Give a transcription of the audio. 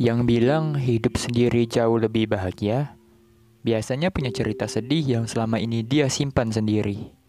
Yang bilang hidup sendiri jauh lebih bahagia, biasanya punya cerita sedih yang selama ini dia simpan sendiri.